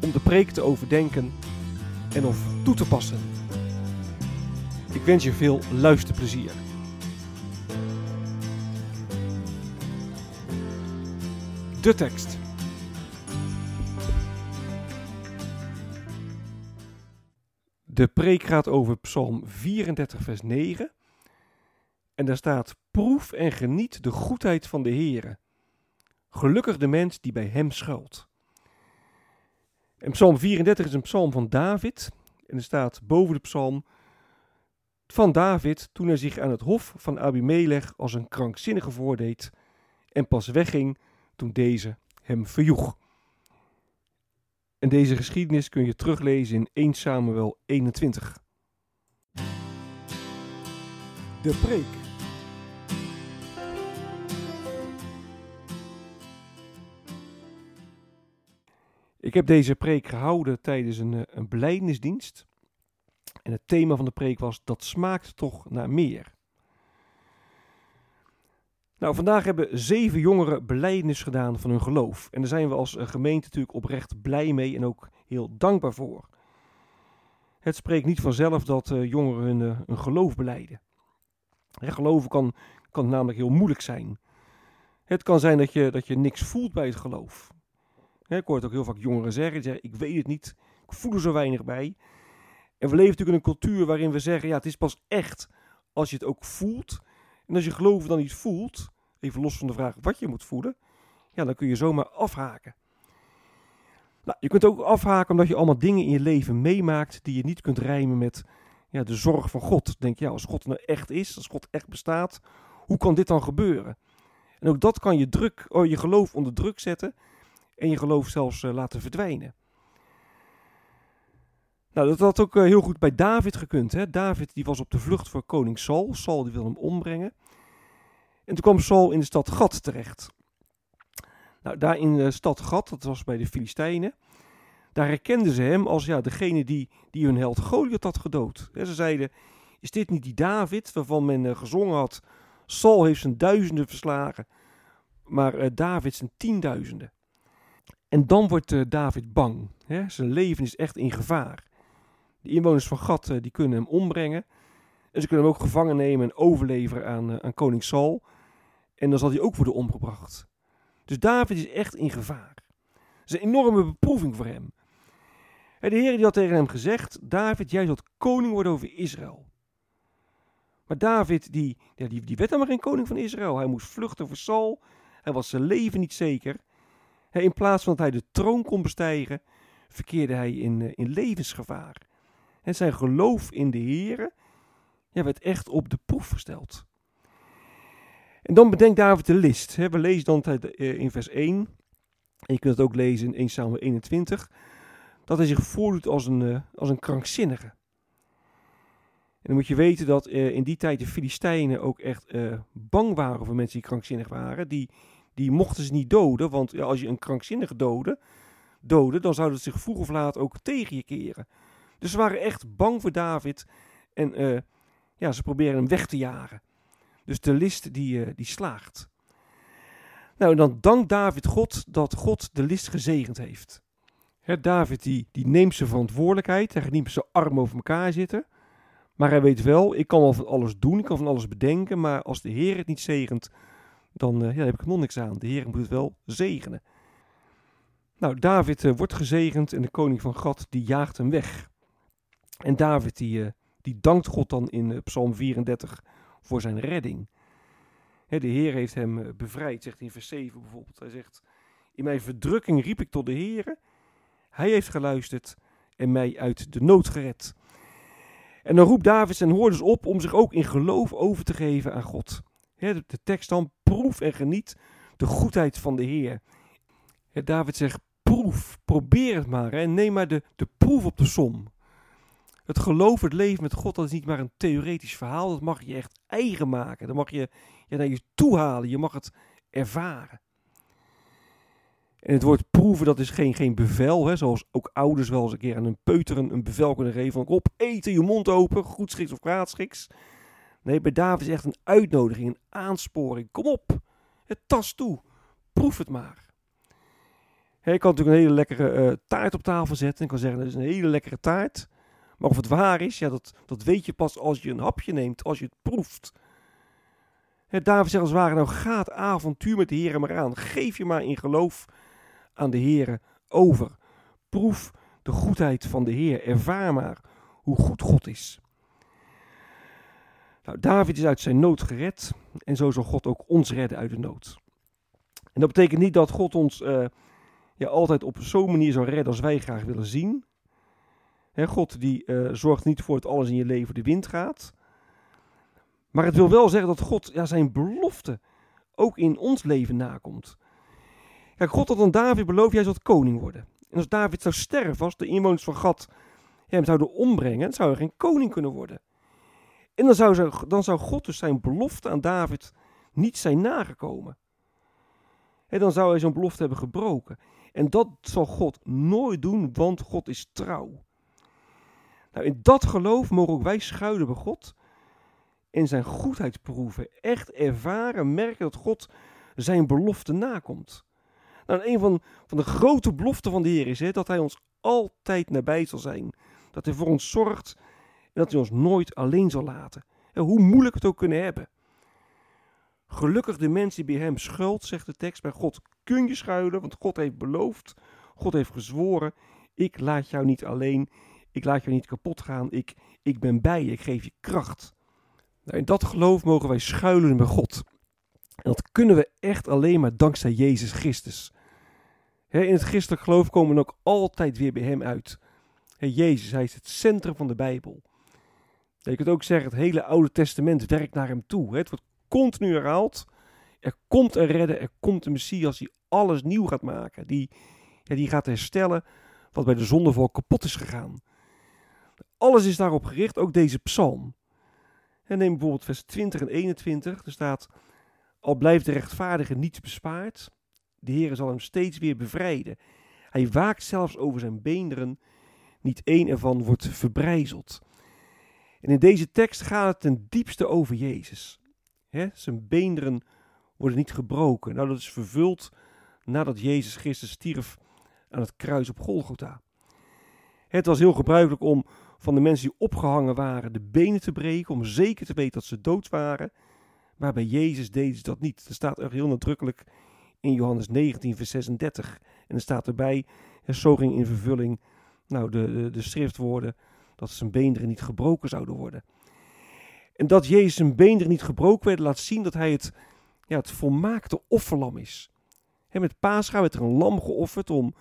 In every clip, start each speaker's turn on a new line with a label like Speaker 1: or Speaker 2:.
Speaker 1: om de preek te overdenken en of toe te passen. Ik wens je veel luisterplezier. De tekst. De preek gaat over Psalm 34, vers 9. En daar staat: Proef en geniet de goedheid van de Heere. Gelukkig de mens die bij hem schuilt. En Psalm 34 is een psalm van David. En er staat boven de psalm van David toen hij zich aan het hof van Abimelech als een krankzinnige voordeed en pas wegging toen deze hem verjoeg. En deze geschiedenis kun je teruglezen in 1 Samuel 21. De preek. Ik heb deze preek gehouden tijdens een, een belijdenisdienst. En het thema van de preek was: Dat smaakt toch naar meer. Nou, vandaag hebben zeven jongeren belijdenis gedaan van hun geloof. En daar zijn we als gemeente natuurlijk oprecht blij mee en ook heel dankbaar voor. Het spreekt niet vanzelf dat uh, jongeren hun, hun geloof beleiden. Geloven kan, kan namelijk heel moeilijk zijn. Het kan zijn dat je, dat je niks voelt bij het geloof. Ik hoor het ook heel vaak jongeren zeggen, ik weet het niet, ik voel er zo weinig bij. En we leven natuurlijk in een cultuur waarin we zeggen, ja, het is pas echt als je het ook voelt. En als je geloven dan niet voelt, even los van de vraag wat je moet voelen, ja, dan kun je zomaar afhaken. Nou, je kunt ook afhaken omdat je allemaal dingen in je leven meemaakt die je niet kunt rijmen met ja, de zorg van God. Denk je, ja, als God nou echt is, als God echt bestaat, hoe kan dit dan gebeuren? En ook dat kan je, druk, oh, je geloof onder druk zetten en je geloof zelfs uh, laten verdwijnen. Nou, dat had ook uh, heel goed bij David gekund. Hè? David die was op de vlucht voor koning Saul. Saul die wil hem ombrengen. En toen kwam Saul in de stad Gad terecht. Nou, daar in de stad Gad, dat was bij de Filistijnen, daar herkenden ze hem als ja, degene die, die hun held Goliath had gedood. ze zeiden, is dit niet die David waarvan men uh, gezongen had, Saul heeft zijn duizenden verslagen, maar David zijn tienduizenden. En dan wordt uh, David bang. Hè? Zijn leven is echt in gevaar. De inwoners van Gad die kunnen hem ombrengen. En ze kunnen hem ook gevangen nemen en overleveren aan, aan koning Saul. En dan zal hij ook worden omgebracht. Dus David is echt in gevaar. Het is een enorme beproeving voor hem. En de Heer die had tegen hem gezegd: David, jij zult koning worden over Israël. Maar David, die, ja, die, die werd helemaal geen koning van Israël. Hij moest vluchten voor Saul. Hij was zijn leven niet zeker. In plaats van dat hij de troon kon bestijgen, verkeerde hij in, eh, in levensgevaar. En zijn geloof in de Heer werd echt op de proef gesteld. En dan bedenkt David de list. We lezen dan eh, in vers 1, en je kunt het ook lezen in 1 Samuel 21, dat hij zich voordoet als een, eh, als een krankzinnige. En dan moet je weten dat in die tijd de Filistijnen ook echt bang waren voor mensen die krankzinnig waren. Die, die mochten ze niet doden, want als je een krankzinnige doodde, doodde, dan zou het zich vroeg of laat ook tegen je keren. Dus ze waren echt bang voor David en uh, ja, ze proberen hem weg te jagen. Dus de list die, die slaagt. Nou, dan dankt David God dat God de list gezegend heeft. David die, die neemt zijn verantwoordelijkheid. Hij gaat zijn armen over elkaar zitten. Maar hij weet wel, ik kan wel van alles doen, ik kan van alles bedenken. Maar als de Heer het niet zegent, dan, uh, ja, heb ik nog niks aan. De Heer moet het wel zegenen. Nou, David uh, wordt gezegend en de koning van Gad die jaagt hem weg. En David die, uh, die dankt God dan in Psalm 34 voor zijn redding. Hè, de Heer heeft hem bevrijd, zegt in vers 7 bijvoorbeeld. Hij zegt, in mijn verdrukking riep ik tot de Heer. Hij heeft geluisterd en mij uit de nood gered. En dan roept David zijn hoorders op om zich ook in geloof over te geven aan God. De, tekst dan, proef en geniet de goedheid van de Heer. David zegt, proef, probeer het maar. Hè. Neem maar de, de proef op de som. Het geloof, het leven met God, dat is niet maar een theoretisch verhaal. Dat mag je echt eigen maken. Dat mag je, je naar je toe halen. Je mag het ervaren. En het woord proeven, dat is geen, geen bevel, hè, zoals ook ouders wel eens een keer aan een peuteren een bevel kunnen geven van op, eten, je mond open, goed schiks of kwaad. Nee, bij David is echt een uitnodiging, een aansporing. Kom op, het tas toe, proef het maar. He, je kan natuurlijk een hele lekkere uh, taart op tafel zetten en kan zeggen, dat is een hele lekkere taart. Maar of het waar is, ja, dat, dat weet je pas als je een hapje neemt, als je het proeft. He, David zegt als het ware, nou gaat avontuur met de Heer maar aan. Geef je maar in geloof aan de Heer over. Proef de goedheid van de Heer. Ervaar maar hoe goed God is. Nou, David is uit zijn nood gered en zo zal God ook ons redden uit de nood. En dat betekent niet dat God ons uh, ja, altijd op zo'n manier zou redden als wij graag willen zien. God die uh, zorgt niet voor dat alles in je leven de wind gaat. Maar het wil wel zeggen dat God ja, zijn belofte ook in ons leven nakomt. Kijk, God had aan David beloofd, jij zult koning worden. En als David zou sterven, als de inwoners van Gad hem zouden ombrengen, zou hij geen koning kunnen worden. En dan zou, dan zou God dus zijn belofte aan David niet zijn nagekomen. En dan zou hij zo'n belofte hebben gebroken. En dat zal God nooit doen, want God is trouw. Nou, in dat geloof mogen ook wij schuilen bij God en zijn goedheid proeven. Echt ervaren, merken dat God zijn belofte nakomt. Nou, een van, van de grote beloften van de Heer is hè, dat Hij ons altijd nabij zal zijn. Dat Hij voor ons zorgt en dat Hij ons nooit alleen zal laten. En hoe moeilijk het ook kunnen hebben. Gelukkig de mensen die bij Hem schuilt, zegt de tekst. Bij God kun je schuilen, want God heeft beloofd. God heeft gezworen. Ik laat jou niet alleen. Ik laat jou niet kapot gaan. Ik, ik ben bij je. Ik geef je kracht. Nou, in dat geloof mogen wij schuilen bij God. En dat kunnen we echt alleen maar dankzij Jezus Christus in het christelijk geloof komen we ook altijd weer bij hem uit. Jezus, hij is het centrum van de Bijbel. Je kunt ook zeggen, het hele Oude Testament werkt naar hem toe. Het wordt continu herhaald. Er komt een redder, er komt een Messias die alles nieuw gaat maken. Die, ja, die gaat herstellen wat bij de zondeval kapot is gegaan. Alles is daarop gericht, ook deze psalm. En neem bijvoorbeeld vers 20 en 21. Er staat, al blijft de rechtvaardige niets bespaard, de Heer zal hem steeds weer bevrijden. Hij waakt zelfs over zijn beenderen. Niet één ervan wordt verbrijzeld. En in deze tekst gaat het ten diepste over Jezus. zijn beenderen worden niet gebroken. Nou, dat is vervuld nadat Jezus Christus stierf aan het kruis op Golgotha. Het was heel gebruikelijk om van de mensen die opgehangen waren de benen te breken, om zeker te weten dat ze dood waren. Maar bij Jezus deden ze dat niet. Er staat er heel nadrukkelijk in Johannes 19, vers 36. En er staat erbij, en zo ging in vervulling nou, de, de, de schriftwoorden dat zijn beenderen niet gebroken zouden worden. En dat Jezus zijn beenderen niet gebroken werden, laat zien dat hij het, ja, het volmaakte offerlam is. He, met Pascha werd er een lam geofferd om,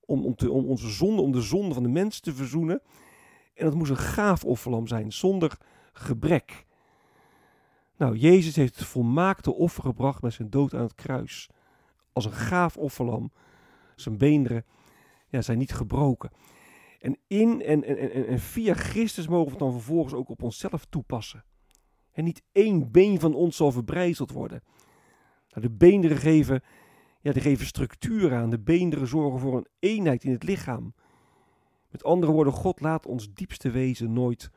Speaker 1: om, om, te, om, onze zonde, om de zonde van de mens te verzoenen. En dat moest een gaaf offerlam zijn, zonder gebrek. Nou, Jezus heeft het volmaakte offer gebracht met zijn dood aan het kruis als een gaaf offerlam. Zijn beenderen ja, zijn niet gebroken. En in en, en, en, en via Christus mogen we het dan vervolgens ook op onszelf toepassen. En niet één been van ons zal verbrijzeld worden. Nou, de beenderen geven, ja, geven structuur aan. De beenderen zorgen voor een eenheid in het lichaam. Met andere woorden, God laat ons diepste wezen nooit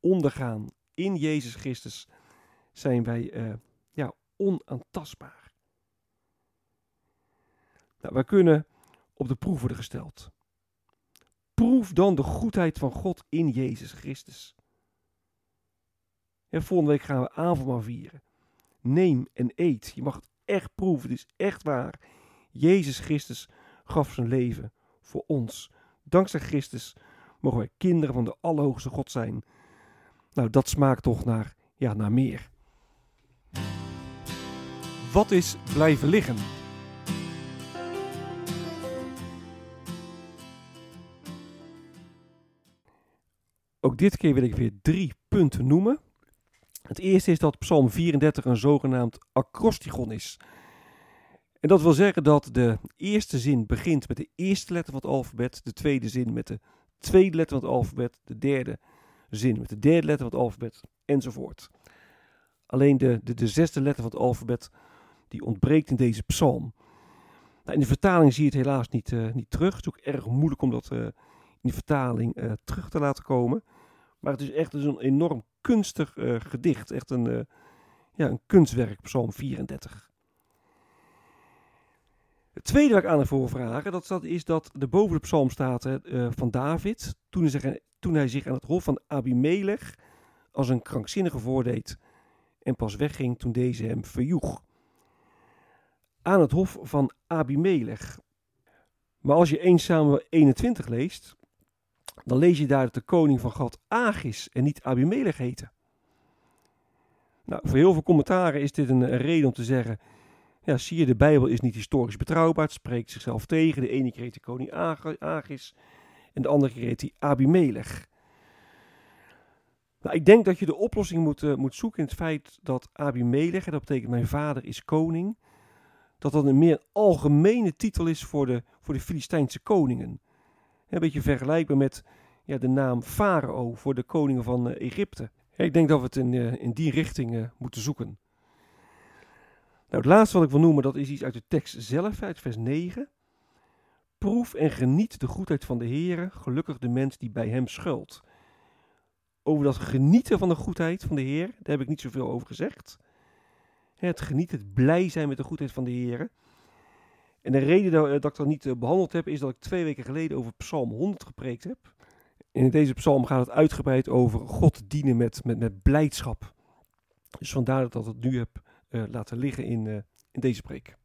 Speaker 1: ondergaan. In Jezus Christus zijn wij uh, ja, onaantastbaar. Nou, wij kunnen op de proef worden gesteld. Proef dan de goedheid van God in Jezus Christus. En volgende week gaan we avondmaal vieren. Neem en eet. Je mag het echt proeven. Het is echt waar. Jezus Christus gaf zijn leven voor ons. Dankzij Christus mogen wij kinderen van de Allerhoogste God zijn. Nou, dat smaakt toch naar, ja, naar meer. Wat is blijven liggen? Dit keer wil ik weer drie punten noemen. Het eerste is dat Psalm 34 een zogenaamd acrostigon is. En dat wil zeggen dat de eerste zin begint met de eerste letter van het alfabet, de tweede zin met de tweede letter van het alfabet, de derde zin met de derde letter van het alfabet, enzovoort. Alleen de, de, de zesde letter van het alfabet, die ontbreekt in deze psalm. Nou, in de vertaling zie je het helaas niet, uh, niet terug. Het is ook erg moeilijk om dat uh, in de vertaling uh, terug te laten komen. Maar het is echt dus een enorm kunstig gedicht. Echt een, ja, een kunstwerk, psalm 34. Het tweede waar ik aan wil vragen, dat, dat is dat er boven de psalm staat uh, van David, toen hij, zich, toen hij zich aan het hof van Abimelech als een krankzinnige voordeed en pas wegging toen deze hem verjoeg. Aan het hof van Abimelech. Maar als je 1 Samuel 21 leest, dan lees je daar dat de koning van God Agis en niet Abimelech heette. Nou, voor heel veel commentaren is dit een, reden om te zeggen ja, zie je, de Bijbel is niet historisch betrouwbaar. Het spreekt zichzelf tegen. De ene keer heet de koning Agis en de andere keer heet hij Abimelech. Nou, ik denk dat je de oplossing moet, uh, moet zoeken in het feit dat Abimelech, en dat betekent mijn vader is koning, dat dat een meer algemene titel is voor de, voor de Filistijnse koningen. Een beetje vergelijkbaar met ja, de naam Farao voor de koningen van uh, Egypte. Ik denk dat we het in, uh, in die richting moeten zoeken. Nou, het laatste wat ik wil noemen, dat is iets uit de tekst zelf, uit vers 9. Proef en geniet de goedheid van de Heere, gelukkig de mens die bij hem schuilt. Over dat genieten van de goedheid van de Heer, daar heb ik niet zoveel over gezegd. Het genieten, het blij zijn met de goedheid van de Heer. En de reden dat, ik dat niet eh, behandeld heb, is dat ik twee weken geleden over Psalm 100 gepreekt heb. In deze psalm gaat het uitgebreid over God dienen met, met, met blijdschap. Dus vandaar dat ik het nu heb uh, laten liggen in, uh, in deze preek.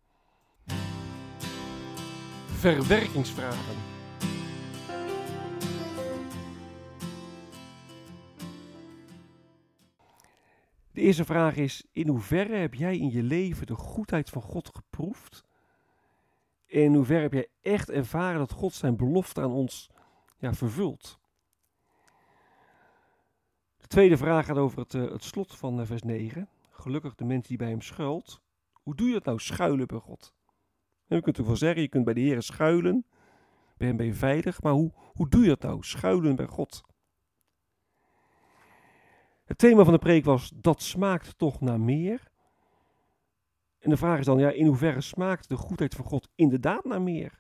Speaker 1: Verwerkingsvragen. De eerste vraag is: in hoeverre heb jij in je leven de goedheid van God geproefd? In hoeverre heb jij echt ervaren dat God zijn belofte aan ons ja, vervult? De tweede vraag gaat over het, uh, het slot van vers 9 gelukkig de mens die bij hem schuilt. Hoe doe je dat nou, schuilen bij God? En je kunt ervoor zeggen, je kunt bij de Heer schuilen. Bij hem ben veilig. Maar hoe, hoe doe je dat nou, schuilen bij God? Het thema van de preek was, dat smaakt toch naar meer? En de vraag is dan, ja, in hoeverre smaakt de goedheid van God inderdaad naar meer?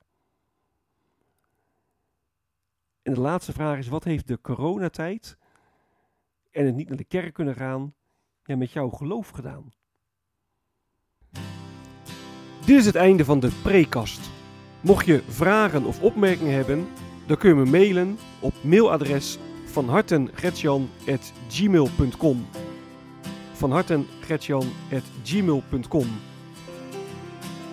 Speaker 1: En de laatste vraag is, wat heeft de coronatijd en het niet naar de kerk kunnen gaan ja, met jouw geloof gedaan? Dit is het einde van de prekast. Mocht je vragen of opmerkingen hebben, dan kun je me mailen op mailadres van hartengretjan.gmail.com van